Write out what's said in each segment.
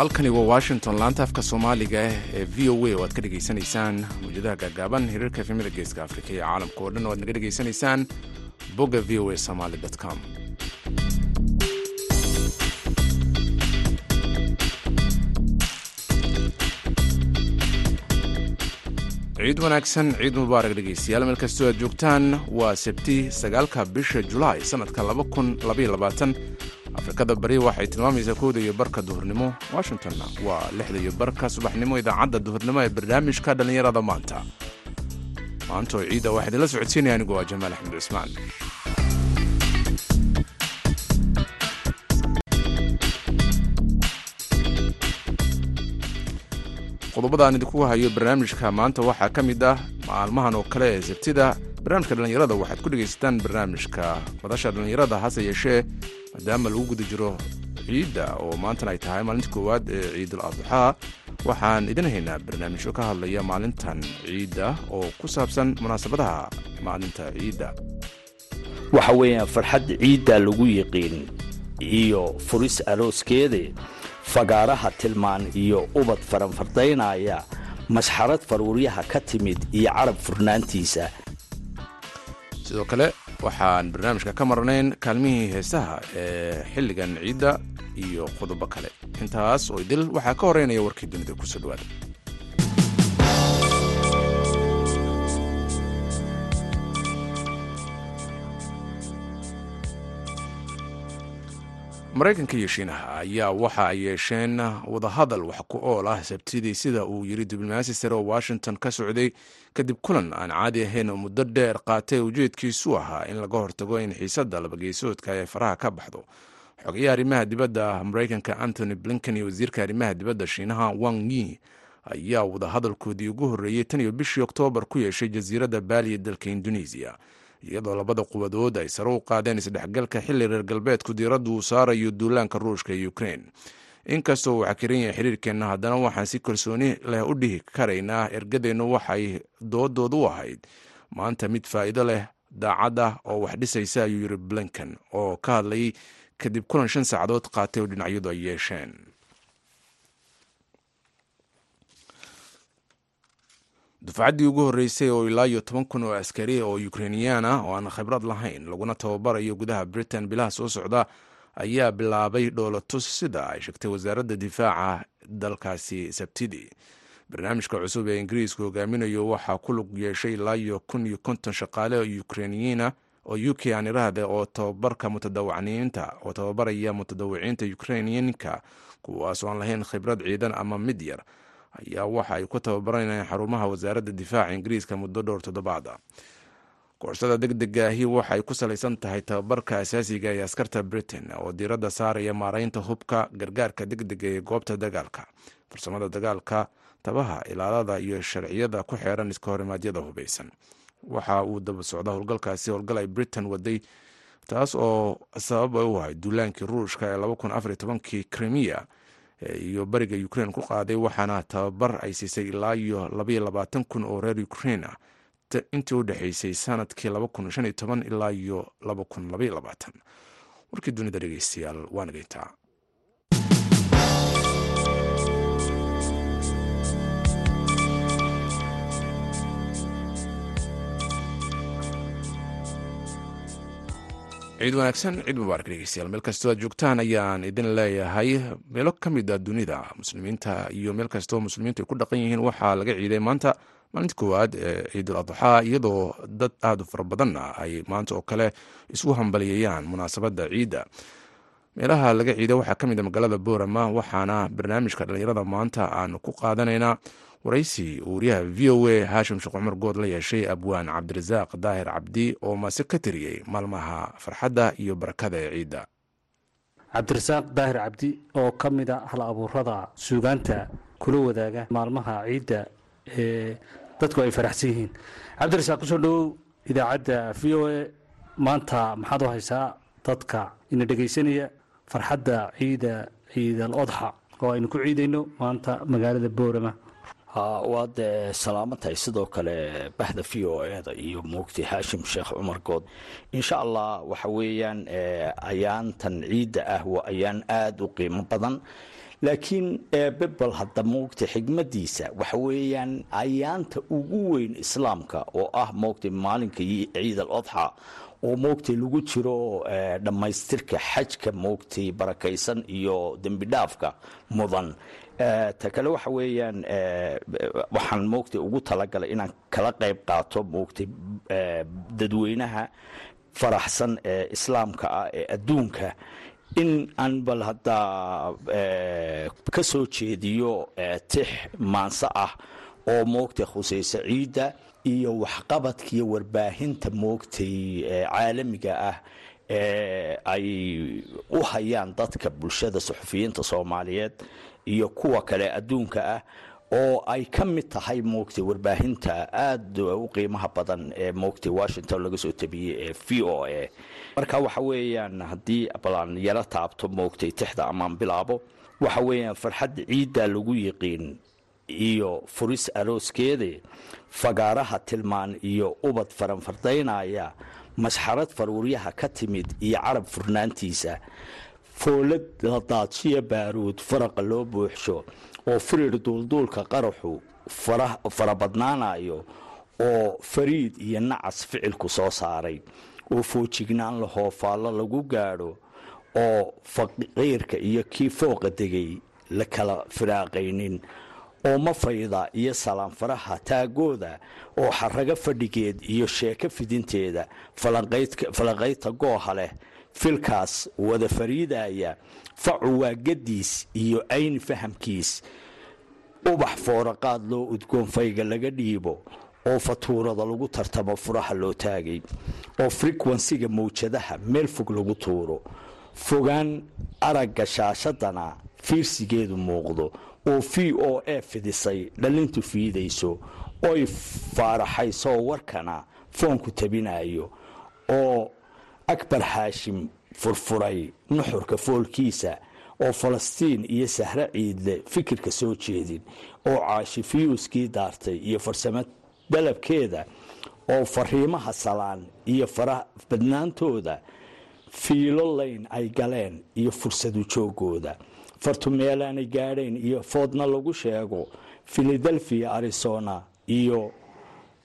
halkani waa washington laanta afka soomaaliga ee v o a oo aad ka dhegaysanaysaan mawjadaha gaagaaban hiriirka efemada geeska afrika iyo caalamka oo dhan oo aad naga dhegaysanaysaan bogga v o a somaly com. Ciid wanaagsan ciid mubaarak dhegaystayaal meel kastoo aad joogtaan waa sabti sagaalka bisha julaay sannadka afrikada bari waxay tilmaamaysaa kowda iyo barka duhurnimo. Washingtonna waa lixda iyo barka subaxnimo idaacadda duhurnimo ee barnaamijka dhallinyarada maanta. Maantaoo ciidda waxaa idinla socodsiinaya anigu waa jamaal axmed cusmaan. Qodobada aan idinku hayo barnaamijka maanta waxaa ka mid ah maalmahan oo kale ee sabtida. Barnaamijka dhallinyarada waxaad ku dhegaysataan barnaamijka. Madasha dhallinyarada hase yeeshee maadaama lagu guda jiro ciidda oo maantana ay tahay maalinta koowaad ee ciidul adxaa waxaan idin haynaa barnaamijyo ka hadlaya maalintan ciidda oo ku saabsan munaasabadaha maalinta ciidda. Waxa weeyaan farxad ciidda lagu yiqiin iyo furis arooskeede fagaaraha tilmaan iyo ubad faranfardaynaya masxarad faruuryaha ka timid iyo carab furnaantiisa sidoo kale waxaan barnaamijka ka marnayn kaalmihii heesaha ee xilligan ciidda iyo qodobo kale. Intaas oo idil waxaa ka horeynaya warkii dunida ku soo dhawaada maraykanka iyo shiinaha ayaa waxa ay yeesheen wadahadal wax ku ool ah sabtidii sida uu yiri diblomaasi sare oo washington ka socday kadib kulan aan caadi ahayn oo muddo dheer qaatay ujeedkiisu ahaa in laga hortago in xiisadda labageysoodka ay faraha ka baxdo. Xogayaha arrimaha dibadda maraykanka antony blinken iyo wasiirka arrimaha dibadda shiinaha wang yi ayaa wadahadalkoodii ugu horreeyey tan iyo bishii oktoobar ku yeeshay jasiiradda baali ee dalka indonesiya iyadoo labada quwadood ay sare u qaadeen isdhexgalka xilli reer galbeedku diiraddu uu saarayo duulaanka ruushka ee ukrein inkastoo uu xakiran yahay xiriirkeenna haddana waxaan si kalsooni leh u dhihi karaynaa ergadeennu waxay doodooda u ahayd. Maanta mid faa'iido leh daacad ah oo wax dhisaysa ayuu yiri blinken oo ka hadlayay kadib kulan shan saacadood qaatay oo dhinacyadu ay yeesheen dufcaddii ugu horreysay oo ilaa iyo toban kun oo askari oo ukreiniyan ah oo aan khibrad lahayn laguna tababarayo gudaha britain bilaha soo socda ayaa bilaabay dhoolatus sida ay sheegtay wasaaradda difaaca dalkaasi sabtidii barnaamijka cusub ee ingiriisku hogaaminayo waxaa ku lug yeeshay ilaa iyo kun iyo konton shaqaale oo ukreiniyiina oo u k aan iraahde oo tababarka mutadawacniinta oo tababaraya mutadawiciinta ukreiniyiinka kuwaas oo aan lahayn khibrad ciidan ama mid yar ayaa waxa ay ku tababaranayaan xarumaha wasaaradda difaaca ingiriiska muddo dhowr toddobaada koorsada deg degaahi waxay ku salaysan tahay tababarka asaasiga ee askarta britain oo diiradda saaraya maaraynta hubka gargaarka degdega ee goobta dagaalka. Farsamada dagaalka tabaha ilaalada iyo sharciyada ku xeeran iska horimaadyada hubeysan. Waxa uu daba socda howlgalkaasi howlgal ay britain waday taas oo sabab u ahay duulaankii ruushka ee kii krimiya iyo bariga ukrein ku qaaday waxaana tababar ay siisay ilaa iyo labayoabaatan kun oo reer ukrein ah. Intii u dhexeysay sannadkii ilaa iyo warkii dunida dhegeystayaal waa ciid wanaagsan ciid mubaarak dhegeystayaal. Meel kastoo aad joogtaan ayaan idin leeyahay. Meelo ka mid a dunida muslimiinta iyo meel kastoo muslimiintu ay ku dhaqan yihiin waxaa laga ciiday maanta maalinta koowaad ee ciidul adxaa iyadoo dad aada u fara badanna ay maanta oo kale isu hambaliyayaan munaasabadda ciidda. Meelaha laga ciiday waxaa ka mid a magaalada boorama waxaana barnaamijka dhallinyarada maanta aanu ku qaadanaynaa waraysi wariyaha v o a haashim sheekh cumar good la yeeshay abwaan cabdirasaaq daahir cabdi oo mase ka tiriyey maalmaha farxadda iyo barakada ee ciidda. Cabdirasaaq daahir cabdi oo ka mid a hal abuurada suugaanta kula wadaaga maalmaha ciidda ee dadku ay faraxsan yihiin. Cabdirasaaq ku soo dhowow idaacadda v o a. Maanta maxaad u haysaa dadka ina dhegaysanaya farxadda ciida ciidal odxa oo aynu ku ciidayno maanta magaalada boorama waad salaamo tahay sidoo kale bahda v o eda iyo muugti haashim sheekh cumar good. Insha allah waxa weeyaan ayaantan ciidda ah waa ayaan aada u qiimo badan. Laakiin bebel hadda moogta xigmadiisa waxa weeyaan ayaanta ugu weyn islaamka oo ah moogta maalinka ciid al odxa oo moogtay lagu jiro dhammaystirka xajka moogtay barakaysan iyo dembi dhaafka mudan ta kale waxa weeyaan waxaan moogtay ugu talagalay inaan kala qayb qaato moogtay dadweynaha faraxsan ee islaamka ah ee adduunka. In aan bal haddaa ka soo jeediyo tix maanse ah oo moogtay khusaysa ciidda iyo waxqabadkiiyo warbaahinta moogtay caalamiga ah ee ay u hayaan dadka bulshada suxufiyiinta soomaaliyeed iyo kuwa kale adduunka ah oo ay ka mid tahay moogtay warbaahinta aada u qiimaha badan ee moogtay washington laga soo tabiyey ee v o a. Marka waxa weeyaan haddii balaan yaro taabto moogtay tixda amaan bilaabo waxa weeyaan farxadda ciiddaa lagu yiqiin iyo furis arooskeede fagaaraha tilmaan iyo ubad faranfardaynaya masxarad faruuryaha ka timid iyo carab furnaantiisa foolad la daadshiya baaruud faraqa loo buuxsho oo firir duulduulka qaraxu farabadnaanayo oo fariid iyo nacas ficilku soo saaray. Oo foojignaan lahoo faallo lagu gaadho oo faqiirka iyo kii fooqa degay la kala firaaqaynin oo mafayda iyo salaanfaraha taagooda oo xarago fadhigeed iyo sheeko fidinteeda falanqaydta gooha leh filkaas wada fariidaya facu waa gadiis iyo ayni fahamkiis. Ubax fooraqaad loo udgoon fayga laga dhiibo oo fatuurada lagu tartamo furaha loo taagay oo frikwensiga mawjadaha meel fog lagu tuuro. Fogaan aragga shaashadana fiirsigeedu muuqdo oo v o a fidisay dhalintu fiidayso oy faaraxaysoo warkana foonku tabinayo oo akbar haashim furfuray nuxurka foolkiisa oo falastiin iyo sahro ciidle fikirka soo jeedin oo caashi fiyuuskii daartay iyo farsamo dalabkeeda oo fariimaha salaan iyo fara badnaantooda fiilo layn ay galeen iyo fursadu joogooda. Fartumeelaanay gaadhayn iyo foodna lagu sheego filadelfia arizona iyo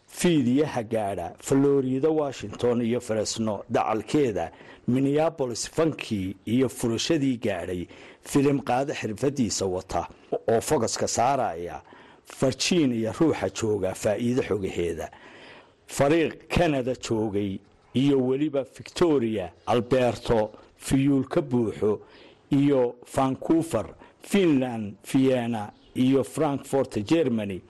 fiidiyaha gaadha falorida washington iyo faresno dacalkeeda minneabolis fankii iyo furashadii gaadhay filim qaado xirfadiisa wata oo fogaska saaraya farjiiniya ruuxa jooga faa'iido xogaheeda. Fariiq canada joogay iyo weliba victoria alberto fiyuul ka buuxo iyo vancouver finland vienna iyo frankfort germany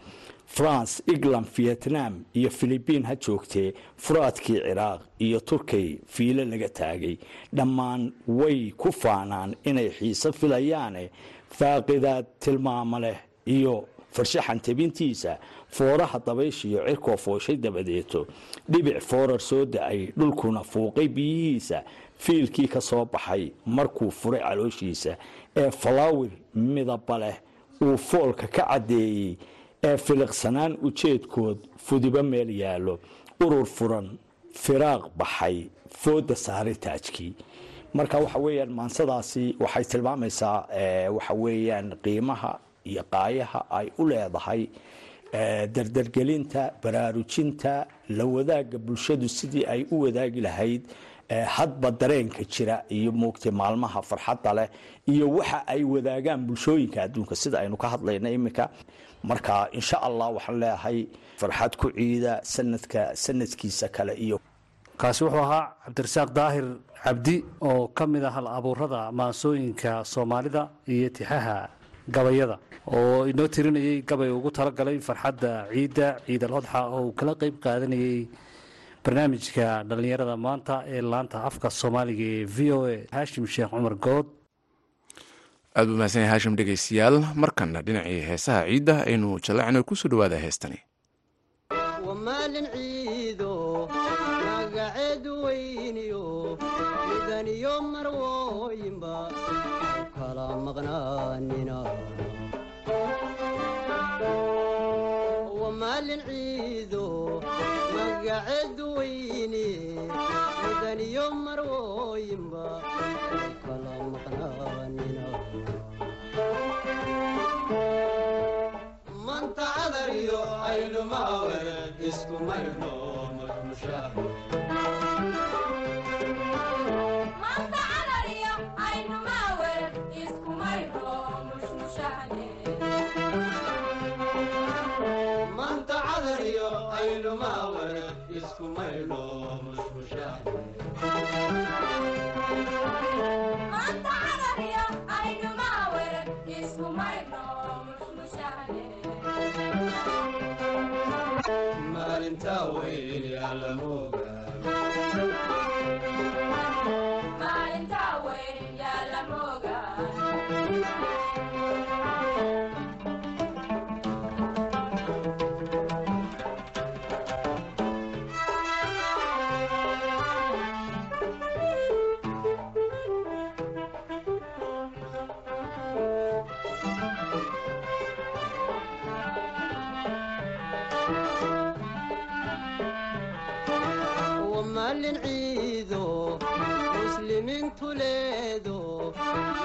france england vietnam iyo philibiin ha joogtee furaadkii ciraaq iyo turkey fiilo laga taagay. Dhammaan way ku faanaan inay xiiso filayaane faaqidaad tilmaamo leh iyo farshaxan tabintiisa fooraha dabayshiyo cirkoo fooshay dabadeeto. Dhibic foorar soo da'ay dhulkuna fuuqay biyihiisa fiilkii ka soo baxay markuu furay calooshiisa. Ee falawir midaba leh uu foolka ka caddeeyey ee filiqsanaan ujeedkood fudiba meel yaallo urur furan firaaq baxay fooda saaray taajkii. Marka waxa weeyaan maansadaasi waxay tilmaamaysaa waxa weeyaan qiimaha iyo qaayaha ay u leedahay dardargelinta baraarujinta la wadaagga bulshadu sidii ay u wadaagi lahayd hadba dareenka jira iyo moogtay maalmaha farxadda leh iyo waxa ay wadaagaan bulshooyinka adduunka. Sida aynu ka hadlayna iminka marka insha allah waxaan leeyahay farxad ku ciida sanadka sanadkiisa kale iyo kaasi wuxuu ahaa cabdirasaaq daahir cabdi oo ka mid ah hal abuurada maansooyinka soomaalida iyo tixaha gabayada oo inoo tirinayay gabay ugu talagalay farxadda ciidda ciid alodxa oo uu kala qeyb qaadanayay barnaamijka dhallinyarada maanta ee laanta afka soomaaliga ee v o a haashim sheekh cumar good aad buu mahadsan yahay haashim dhegeystayaal markanna dhinacii heesaha ciidda aynu jallacno ku soo dhawaada heestani. Maalin ciido magaceed weyniyo midaniyo marwooyinba kala maqnaanina. Maalin ciido magaceed weyni midaniyo marwooyinba mayno maawer iskumayno marmushaah aynu duulin ciido muslimintu leedo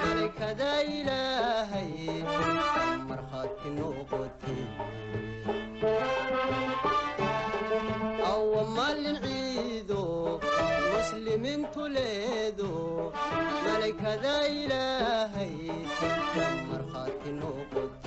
malikada ilaahay markhaati noqotay awa maalin ciido muslimintu leedo malikada ilaahay markhaati noqotay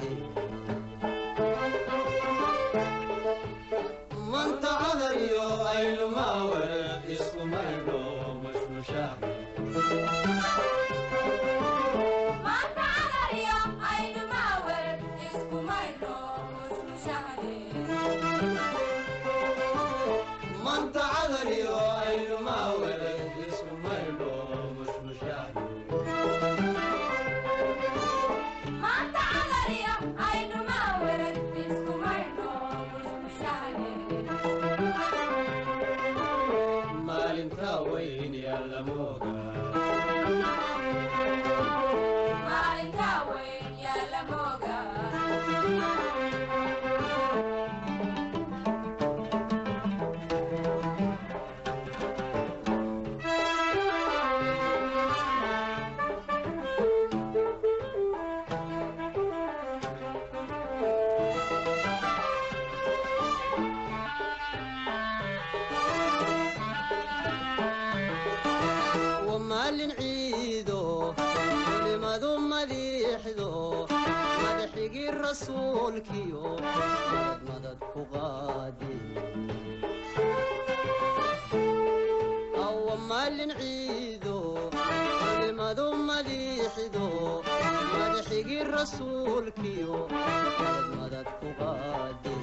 maalin ciido kelmado madiixdo madaxigii rasuulkiyo kelmadad ku qaadin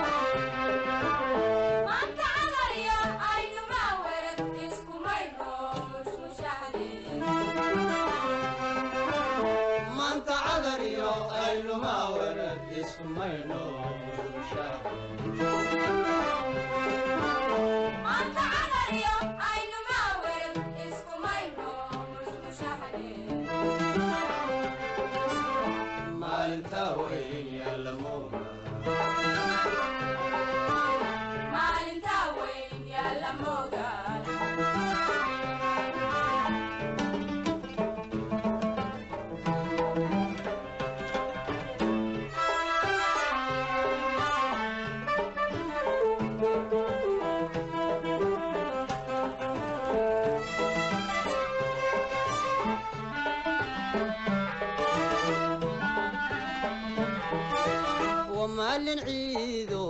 maalin ciido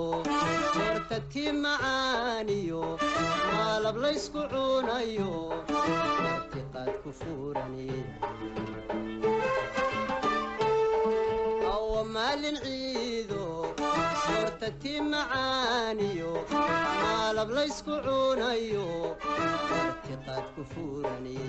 tii macaaniyo maalab laysku cunayo. Martiqaad ku fuurani waa maalin ciido tii macaaniyo maalab laysku cunayo. Martiqaad ku fuurani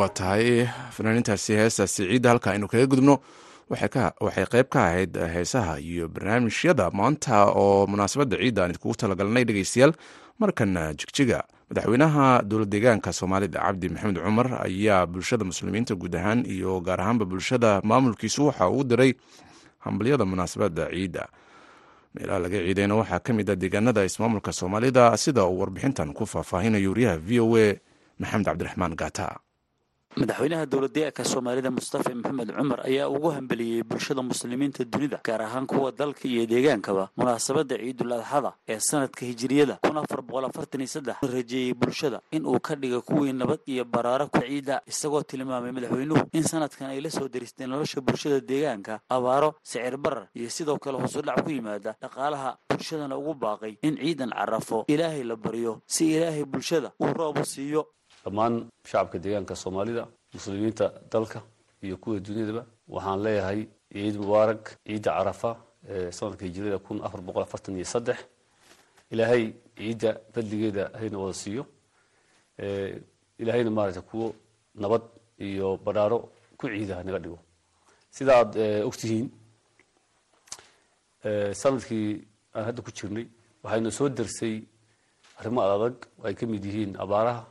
waa tahay fanaaniintaasi heestaasi ciidda halka aynu kaga gudubno. Waxay qayb ka ahayd heesaha iyo barnaamijyada maanta oo munaasabadda ciidda aan idkugu talagalnay dhegeystayaal markan jigjiga madaxweynaha dowlad deegaanka soomaalida cabdi maxamed cumar ayaa bulshada muslimiinta guud ahaan iyo gaar ahaanba bulshada maamulkiisu waxa uu diray hambalyada munaasabadda ciidda. Meelaha laga ciidayna waxaa ka mid ah deegaanada ismaamulka soomaalida sida uu warbixintan ku faahfaahinayo wariyaha v o a maxamed cabdiraxmaan gaata madaxweynaha dowladdeegaanka soomaalida mustafa maxamed cumar ayaa ugu hambeliyey bulshada muslimiinta dunida gaar ahaan kuwa dalka iyo deegaankaba. Munaasabadda ciidul adxada ee sanadka hijiriyada rajeeyey bulshada in uu ka dhiga kuwii nabad iyo baraaro ku ciida isagoo tilmaamay madaxweynuhu in sanadkan ay la soo deristay nolosha bulshada deegaanka abaaro sicir barar iyo sidoo kale hoosudhac ku yimaada dhaqaalaha bulshadana ugu baaqay in ciidan carafo ilaahay la baryo si ilaahay bulshada uu roob u siiyo dhammaan shacabka deegaanka soomaalida muslimiinta dalka iyo kuwa duniyadaba waxaan leeyahay ciid mubaarak ciidda carafa ee sanadka hijirada kun afar boqol afartan iyo saddex. Ilaahay ciidda badligeeda hayna wada siiyo ilaahayna maaragtay kuwo nabad iyo badhaaro ku ciida naga dhigo. Sida aad ogtihiin sannadkii aan hadda ku jirnay waxayna soo dersay arrimo adag oo ay ka mid yihiin abaaraha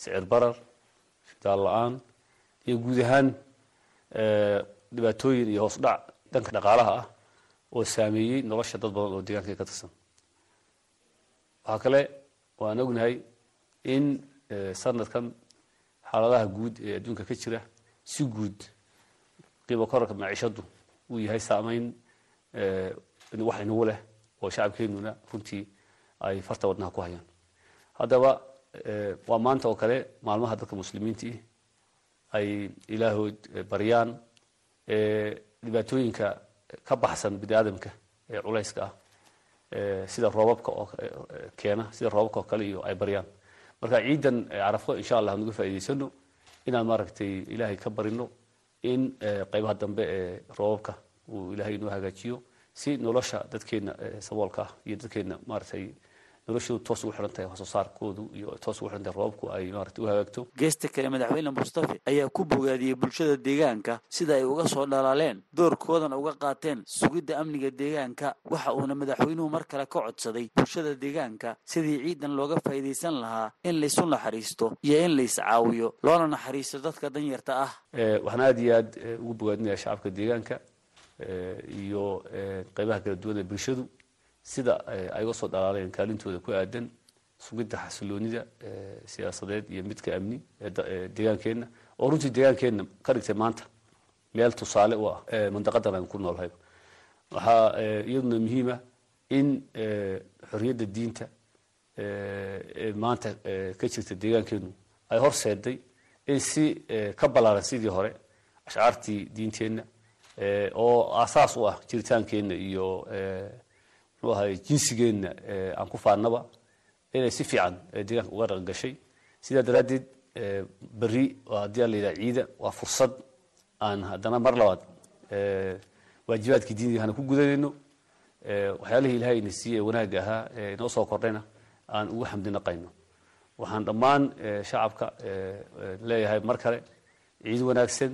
sicir barar shidaal la'aan iyo guud ahaan dhibaatooyin iyo hoos dhac dhanka dhaqaalaha ah oo saameeyey nolosha dad badan oo deegaanka ka tirsan waxaa kale waan ognahay in sanadkan xaaladaha guud ee adduunka ka jira si guud qiimo korarka maciishadu uu yahay saameyn wax inagu leh oo shacabkeenuna runtii ay farta wadnaha ku hayaan haddaba waa maanta oo kale maalmaha dadka muslimiintii ay ilaahood baryaan dhibaatooyinka ka baxsan bini aadamka ee culayska ah sida roobabka oo ee, keena sida roobabka oo kale iyo ay baryaan marka ciidan carafo insha allah nuga faa'iidaysano inaan maaragtay ilaahay ka barino in qaybaha dambe ee roobabka uu ilaahay inoo hagaajiyo si nolosha dadkeena ee, saboolka ah iyo dadkeena maaragtay noloshoodu toos ugu xihan tahay wax soo saarkoodu iyo toos ugu xihan tahay roobabku ay maarata u hagaagto. Geesta kale madaxweyne mustafe ayaa ku bogaadiyey bulshada deegaanka sida ay uga soo dhalaaleen doorkoodana uga qaateen sugidda amniga deegaanka. Waxa uuna madaxweynuhu mar kale ka codsaday bulshada deegaanka sidii ciidan looga faa'iidaysan lahaa in laysu naxariisto iyo in lays caawiyo loona naxariisto dadka danyarta ah. Waxaan aada iyo aad ugu bogaadinaya shacabka deegaanka iyo qeybaha kala duwan ee bulshadu sida ay uga soo dhalaaleen kaalintooda ku aadan sugidda xasiloonida siyaasadeed iyo midka amni ee deegaankeenna. Oo runtii deegaankeenna ka dhigtay maanta meel tusaale u ah mandaqadan aan ku noolhay waxaa iyaduna muhiima in xorriyadda diinta maanta ka jirta deegaankeenu ay horseeday in si ka ballaaran sidii hore ashcaartii diinteenna oo aasaas u ah jiritaankeenna iyo muxuu ahay jinsigeenna aan ku faannaba inay si fiican deegaanka uga dhaqan gashay sidaa daraaddeed berri haddii la yidhaha ciida waa fursad aan haddana mar labaad waajibaadkii diinigahana ku gudanayno waxyaalihii ilahay ina siiyey ee wanaagga ahaa inoo soo kordhayna aan ugu xamdi waxaan dhammaan shacabka leeyahay mar kale ciid wanaagsan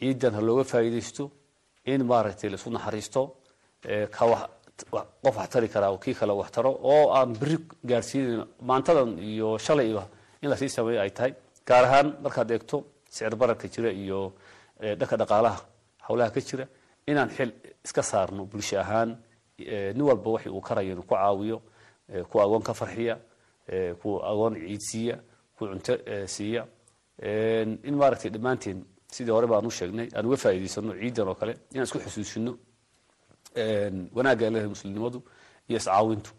ciidan ha looga faa'iidaysto in maaragtay laisu naxariisto ka wax qof wax tari karaa kii kale wax taro oo aan beri gaadhsiinayn maantadan iyo shalayba in la sii sameeyo ay tahay. Gaar ahaan markaad eegto sicir bararka jira iyo dhanka dhaqaalaha howlaha ka jira inaan xil iska saarno bulsho ahaan nin walba wax uu karayo inuu ku caawiyo kuwa agoon ka farxiya kuwa agoon ciid siiya kuwa cunto siiya. In maaragtay dhammaanteen sidii hore baan u sheegnay aan uga faa'iidaysano ciidan oo kale inaan isku xusuusino wanaagga ay leedahay muslimnimadu iyo iscaawintu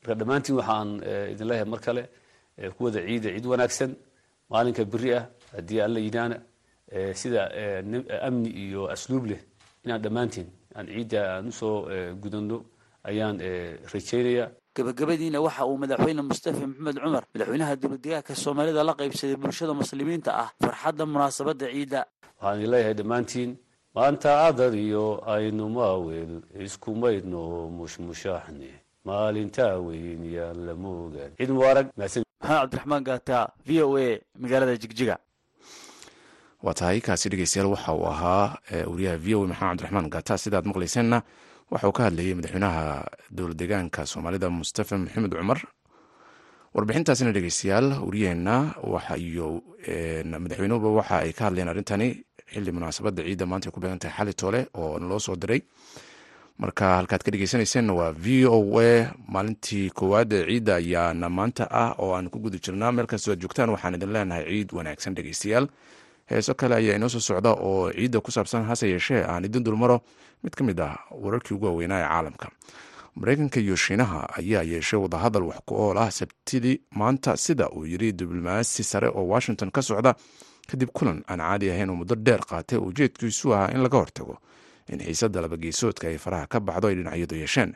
marka dhammaantiin waxaan idin leeyahay mar kale kuwada ciida ciid wanaagsan maalinka beri ah haddii alla yidhaana sida amni iyo asluub leh inaan dhammaantiin aan ciidda aan u soo gudano ayaan rajaynaya gabagabadiina waxa uu madaxweyne mustafa maxamed cumar madaxweynaha dowladdegaanka soomaalida la qaybsaday bulshada muslimiinta ah farxadda munaasabadda ciidda. Waxaan idin leeyahay dhammaantiin maanta cadar iyo aynu maawel iskumaydno mushmushaaxne maalintaa weyn yaan la moogaan ciid mubaarag mahadsan maxamed cabdiraxmaan gaata v o a magaalada jigjiga. Waa tahay kaasi dhegeystayaal waxa uu ahaa wariyaha v o a maxamed cabdiraxmaan gaata sidaad maqlayseenna waxa uu ka hadlayay madaxweynaha dowlad deegaanka soomaalida mustafa maxamed cumar. Warbixintaasina dhegeystayaal wariyaheenna iyo madaxweynuhuba waxa ay ka hadleen arrintani xili munaasabadda ciidda maanta ku beegan tahay xali toole oo naloo soo diray. Marka halkaad ka dhegeysaneyseen waa v o a maalintii koowaad ee ciidda ayaana maanta ah oo aan ku guda jirnaa. Meel kastoo aad joogtaan waxaan idin leenahay ciid wanaagsan dhegeystayaal heeso kale ayaa inoo soo socda oo ciidda ku saabsan hase yeeshee aan idin dulmaro. Mid ka mid ah wararkii ugu waaweynaa ee caalamka. Mareykanka iyo shiinaha ayaa yeeshay wadahadal wax ku ool ah. Sabtidii maanta sida uu yiri diblomaasi sare oo washington ka socda kadib kulan aan caadi ahayn oo muddo dheer qaatay ujeedkiisu ahaa in laga hortago in xiisadda labageesoodka ay faraha ka baxdo ay dhinacyadu yeesheen.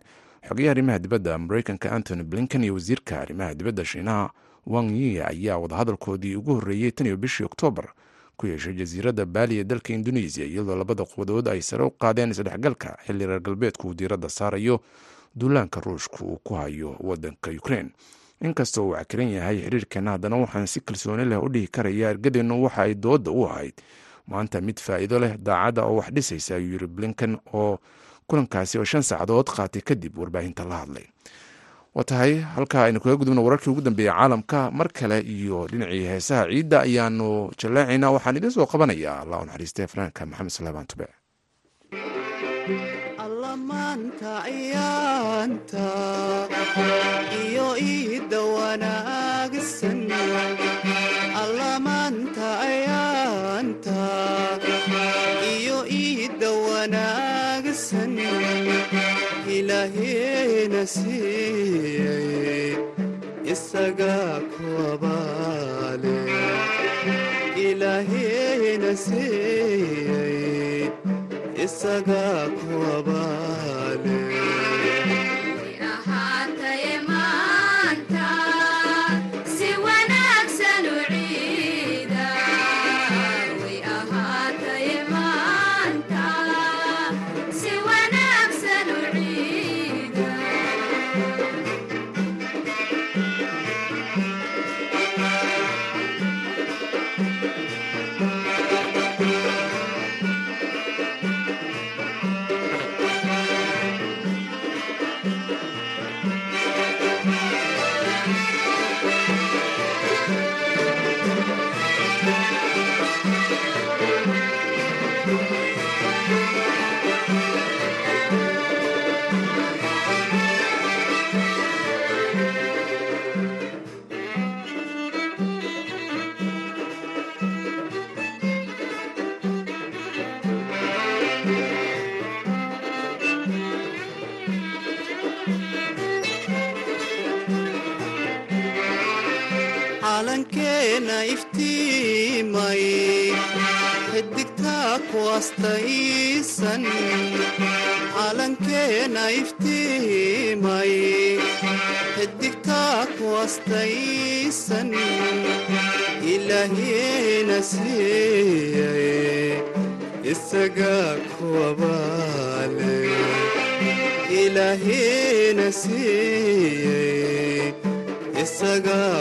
Xogayaha arrimaha dibadda mareykanka antony blinken iyo wasiirka arrimaha dibadda shiinaha wang yi ayaa wadahadalkoodii ugu horreeyey tan iyo bishii oktoobar ku yeeshay jasiiradda baali ee dalka indonesiya iyadoo labada quwadood ay sare u qaadeen isdhexgalka xilli reer galbeedku uu diiradda saarayo duulaanka ruushka uu ku hayo wadanka ukrein inkastoo uu cakiran yahay xiriirkeena haddana waxaan si kalsooni leh u dhihi karaya ergadeennu waxa ay dooda u ahayd. Maanta mid faa'iido leh daacadda oo wax dhisaysa ayuu yiri blinken oo kulankaasi oo shan saacadood qaatay kadib warbaahinta la hadlay. Waa tahay halkaa aynu kaga gudubno wararkii ugu dambeeyey caalamka mar kale iyo dhinacii heesaha ciidda ayaanu jallaacaynaa waxaan idiin soo qabanayaa allah u naxariistay fanaanka maxamed salebaan tube allamaanta ciyaanta iyo iidda wanaagsan. Allamaanta ciyaanta iyo iidda wanaagsan. Ilaaheena siiyey isagaa ku abaale. Siiyey isagaa ku isagaa kuwabaale ilaahiyena siiyey isagaa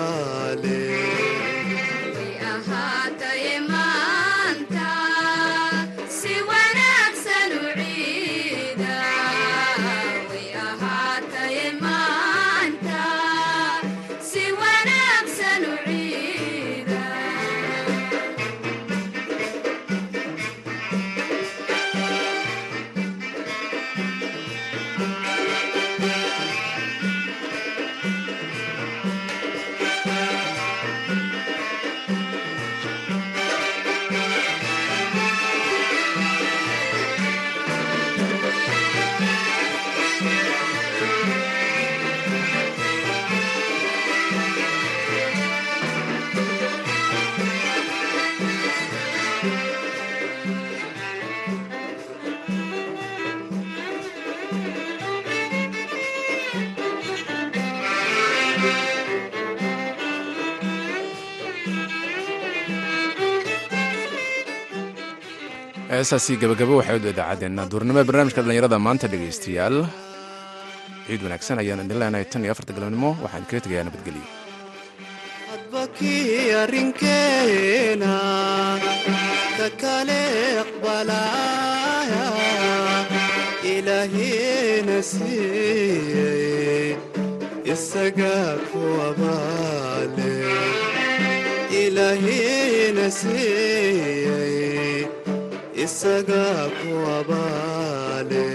heesaasi gabagabo waxay u idaacadeenna duurnimada barnaamijka dhallinyarada maanta dhegaystayaal. Ciid wanaagsan ayaan idin leenahay tan iyo afarta galabnimo waxaan kaga tegayaa nabadgelyo isaga ku abaale